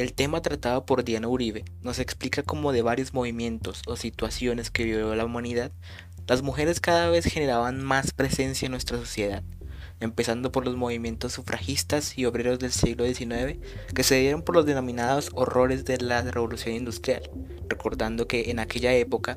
El tema tratado por Diana Uribe nos explica cómo de varios movimientos o situaciones que vivió la humanidad, las mujeres cada vez generaban más presencia en nuestra sociedad, empezando por los movimientos sufragistas y obreros del siglo XIX que se dieron por los denominados horrores de la revolución industrial, recordando que en aquella época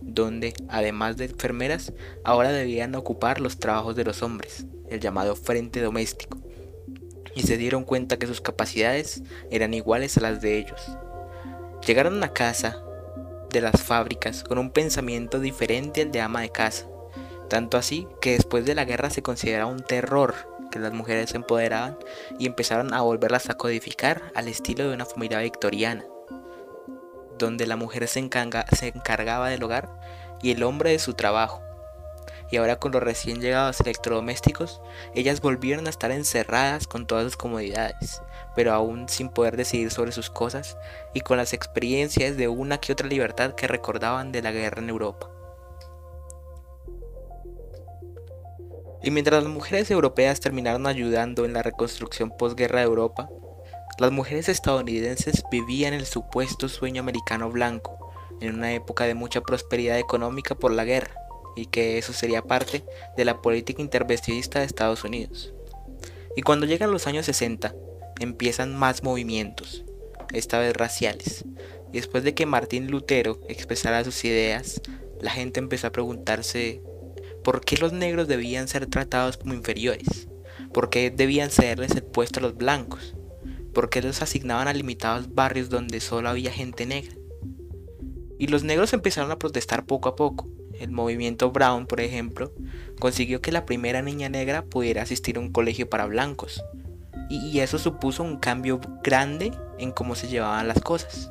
donde, además de enfermeras, ahora debían ocupar los trabajos de los hombres, el llamado frente doméstico, y se dieron cuenta que sus capacidades eran iguales a las de ellos. Llegaron a casa las fábricas con un pensamiento diferente al de de casa. Tanto así que después de la guerra se consideraba un terror que las mujeres empoderaban y empezaron a volverlas a codificar al estilo de una familia victoriana, donde la mujer se encargaba del hogar y el hombre de su trabajo. Y ahora con los recién llegados electrodomésticos, ellas volvieron a estar encerradas con todas sus comodidades, aún sin poder decidir sobre sus cosas y con las experiencias de una que otra libertad que recordaban de la guerra en Europa. Y mientras las mujeres europeas terminaron ayudando en la reconstrucción posguerra de Europa, las mujeres estadounidenses vivían el supuesto sueño americano blanco, en una época de mucha prosperidad económica por la guerra, y que eso sería parte de la política intervencionista de Estados Unidos. Y cuando llegan los años 60, empiezan más movimientos, esta vez raciales. Y después de que Martín Lutero expresara sus ideas, la gente empezó a preguntarse por qué los negros debían ser tratados como inferiores, por qué debían cederles el puesto a los blancos, por qué los asignaban a limitados barrios donde solo había gente negra. Y los negros empezaron a protestar poco a poco. El movimiento Brown, por ejemplo, consiguió que la primera niña negra pudiera asistir a un colegio para blancos, y eso supuso un cambio grande en cómo se llevaban las cosas.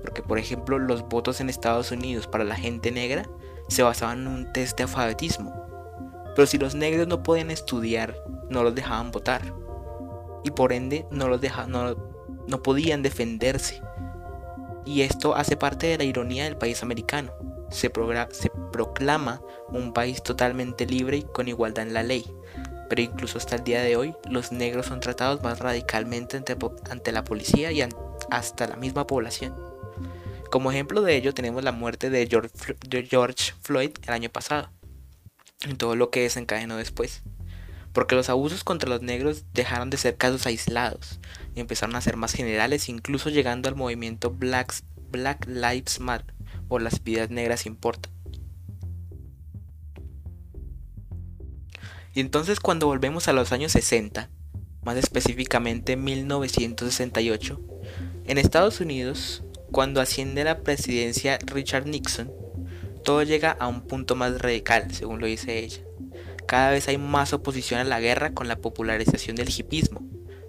Porque por ejemplo los votos en Estados Unidos para la gente negra se basaban un test de alfabetismo. Pero si los negros no podían estudiar, no los dejaban votar. Y por ende no, podían defenderse. Y esto hace parte de la ironía del país americano. Se, proclama un país totalmente libre con igualdad en la ley. pero incluso hasta el día de hoy los negros son tratados más radicalmente ante, la policía y hasta la misma población. Como ejemplo de ello tenemos la muerte de George, Floyd el año pasado y todo lo que desencadenó después. Porque los abusos contra los negros dejaron de ser casos aislados empezaron a ser más generales, incluso llegando al movimiento Black Lives o las vidas negras importan. Y entonces cuando volvemos a los años 60, más específicamente en Estados Unidos, cuando asciende la presidencia Richard Nixon, todo llega a un punto más radical, según lo dice ella. Cada vez hay más oposición a la guerra con la popularización del hipismo,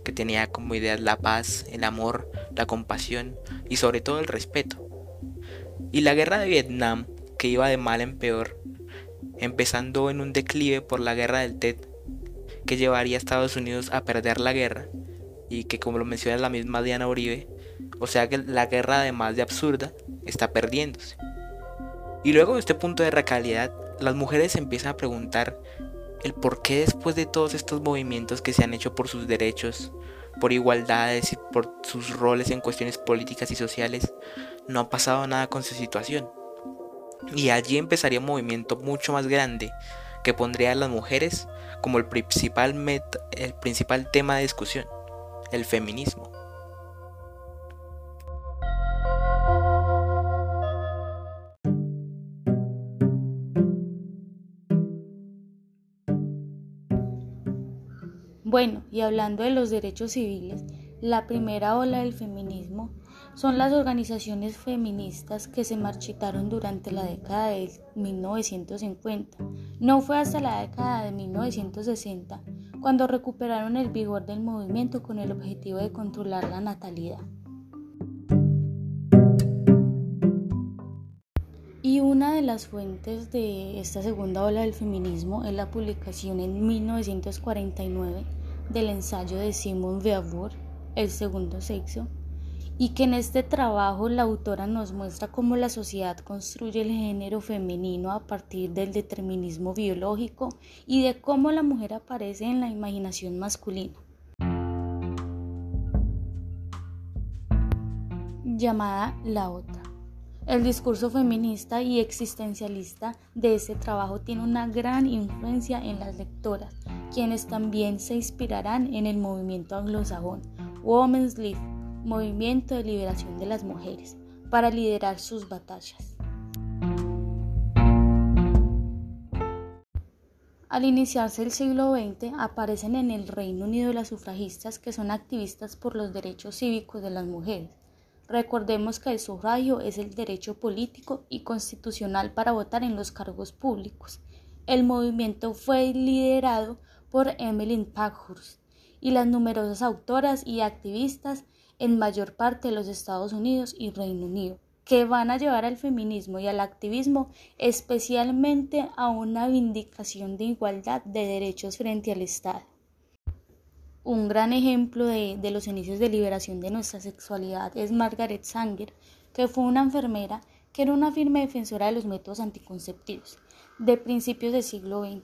que tenía como ideas la paz, el amor, la compasión y sobre todo el respeto. Y la guerra de Vietnam, que iba de mal en peor, empezando en un declive por la guerra del TED, que llevaría a Estados Unidos a perder la guerra, y que como lo menciona la misma Diana Uribe, o sea que la guerra además de absurda, está perdiéndose. Y luego de este punto de recalidad, las mujeres empiezan a preguntar el por qué después de todos estos movimientos que se han hecho por sus derechos, por igualdades y por sus roles en cuestiones políticas y sociales, no ha pasado nada con su situación. Y allí empezaría un movimiento mucho más grande que pondría a las mujeres como el principal, tema de discusión, el feminismo. La primera ola del feminismo son las organizaciones feministas que se marchitaron durante la década de No fue hasta la década de cuando recuperaron el vigor del movimiento con el objetivo de controlar la natalidad. Y una de las fuentes de esta segunda ola del feminismo es la publicación en del ensayo de Simone el segundo sexo, y que en este trabajo la autora nos muestra cómo la sociedad construye el género femenino a partir del determinismo biológico y de cómo la mujer aparece en la imaginación masculina. llamada La Otra. El discurso feminista y existencialista de este trabajo tiene una gran influencia en las lectoras, quienes también se inspirarán en el movimiento anglosajón, Women's League, movimiento de liberación de las mujeres, para liderar sus batallas. Al iniciarse el siglo XX aparecen en el Reino Unido las sufragistas que son activistas por los derechos cívicos de las mujeres. Recordemos que el sufragio es el derecho político y constitucional para votar en los cargos públicos. El movimiento fue liderado por Emmeline y las numerosas autoras y activistas en mayor parte de los Estados Unidos y Reino Unido, que van a llevar al feminismo y al activismo especialmente a una vindicación de igualdad de derechos frente al Estado. Un gran ejemplo de los inicios de liberación de nuestra sexualidad es Margaret Sanger, que fue una enfermera que era una firme defensora de los métodos anticonceptivos de principios del siglo XX,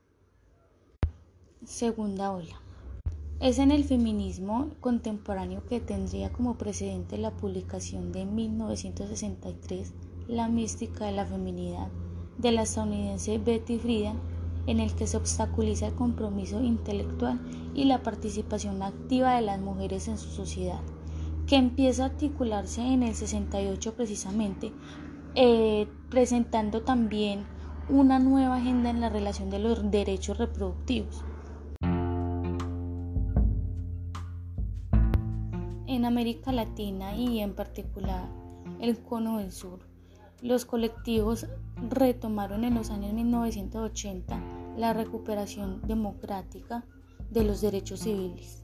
Segunda ola. Es en el feminismo contemporáneo que tendría como precedente la publicación de La mística de la feminidad de la estadounidense Betty Friedan en el que se obstaculiza el compromiso intelectual y la participación activa de las mujeres en su sociedad, que empieza a articularse en el precisamente, eh, presentando también una nueva agenda en la relación de los derechos reproductivos. En América Latina y en particular el Cono del Sur, los colectivos retomaron en los años la recuperación democrática de los derechos civiles.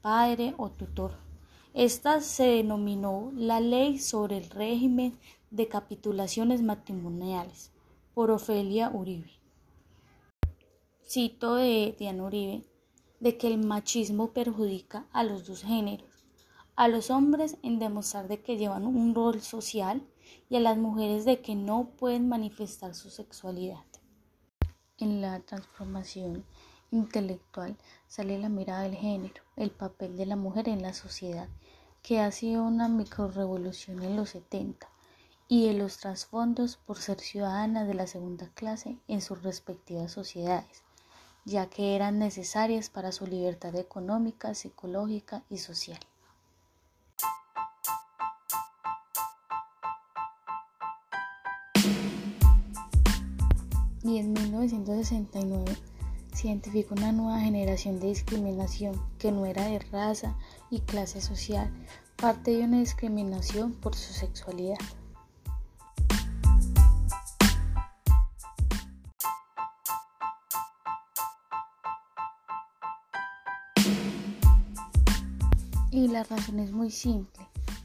padre o tutor. Esta se denominó la ley sobre el régimen de capitulaciones matrimoniales por Ofelia Uribe. Cito de Diana Uribe, de que el machismo perjudica a los dos géneros, a los hombres en demostrar de que llevan un rol social y a las mujeres de que no pueden manifestar su sexualidad. En la transformación intelectual sale la mirada del género, el papel de la mujer en la sociedad, que ha sido una microrevolución en los 70, y de los trasfondos por ser ciudadanas de la segunda clase en sus respectivas sociedades, ya que eran necesarias para su libertad económica, psicológica y social. se identificó una nueva generación de discriminación que no de raza y clase social, parte de una discriminación por su sexualidad.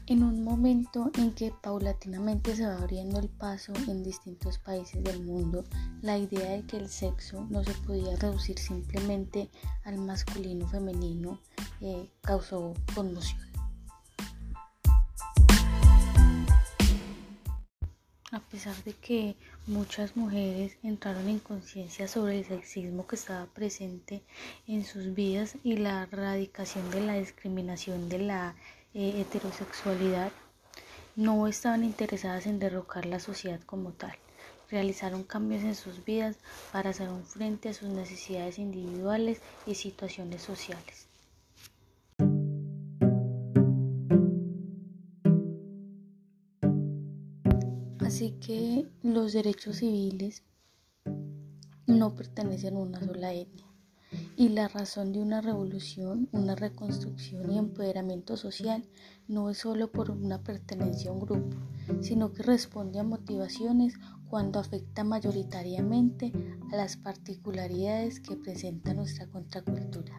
En un momento en que paulatinamente se va abriendo el paso en distintos países del mundo, la idea de que el sexo no se podía reducir simplemente al masculino femenino eh, causó conmoción. A pesar de que muchas mujeres entraron en conciencia sobre el sexismo que estaba presente en sus vidas y la erradicación de la discriminación de la eh, heterosexualidad no estaban interesadas en derrocar la sociedad como tal. Realizaron cambios en sus vidas para hacer frente a sus necesidades individuales y situaciones sociales. Así que los derechos civiles no pertenecen a una sola y la razón de una revolución, una reconstrucción y empoderamiento social no es solo por una pertenencia a un grupo, sino que responde a motivaciones cuando afecta mayoritariamente a las particularidades que presenta nuestra contracultura.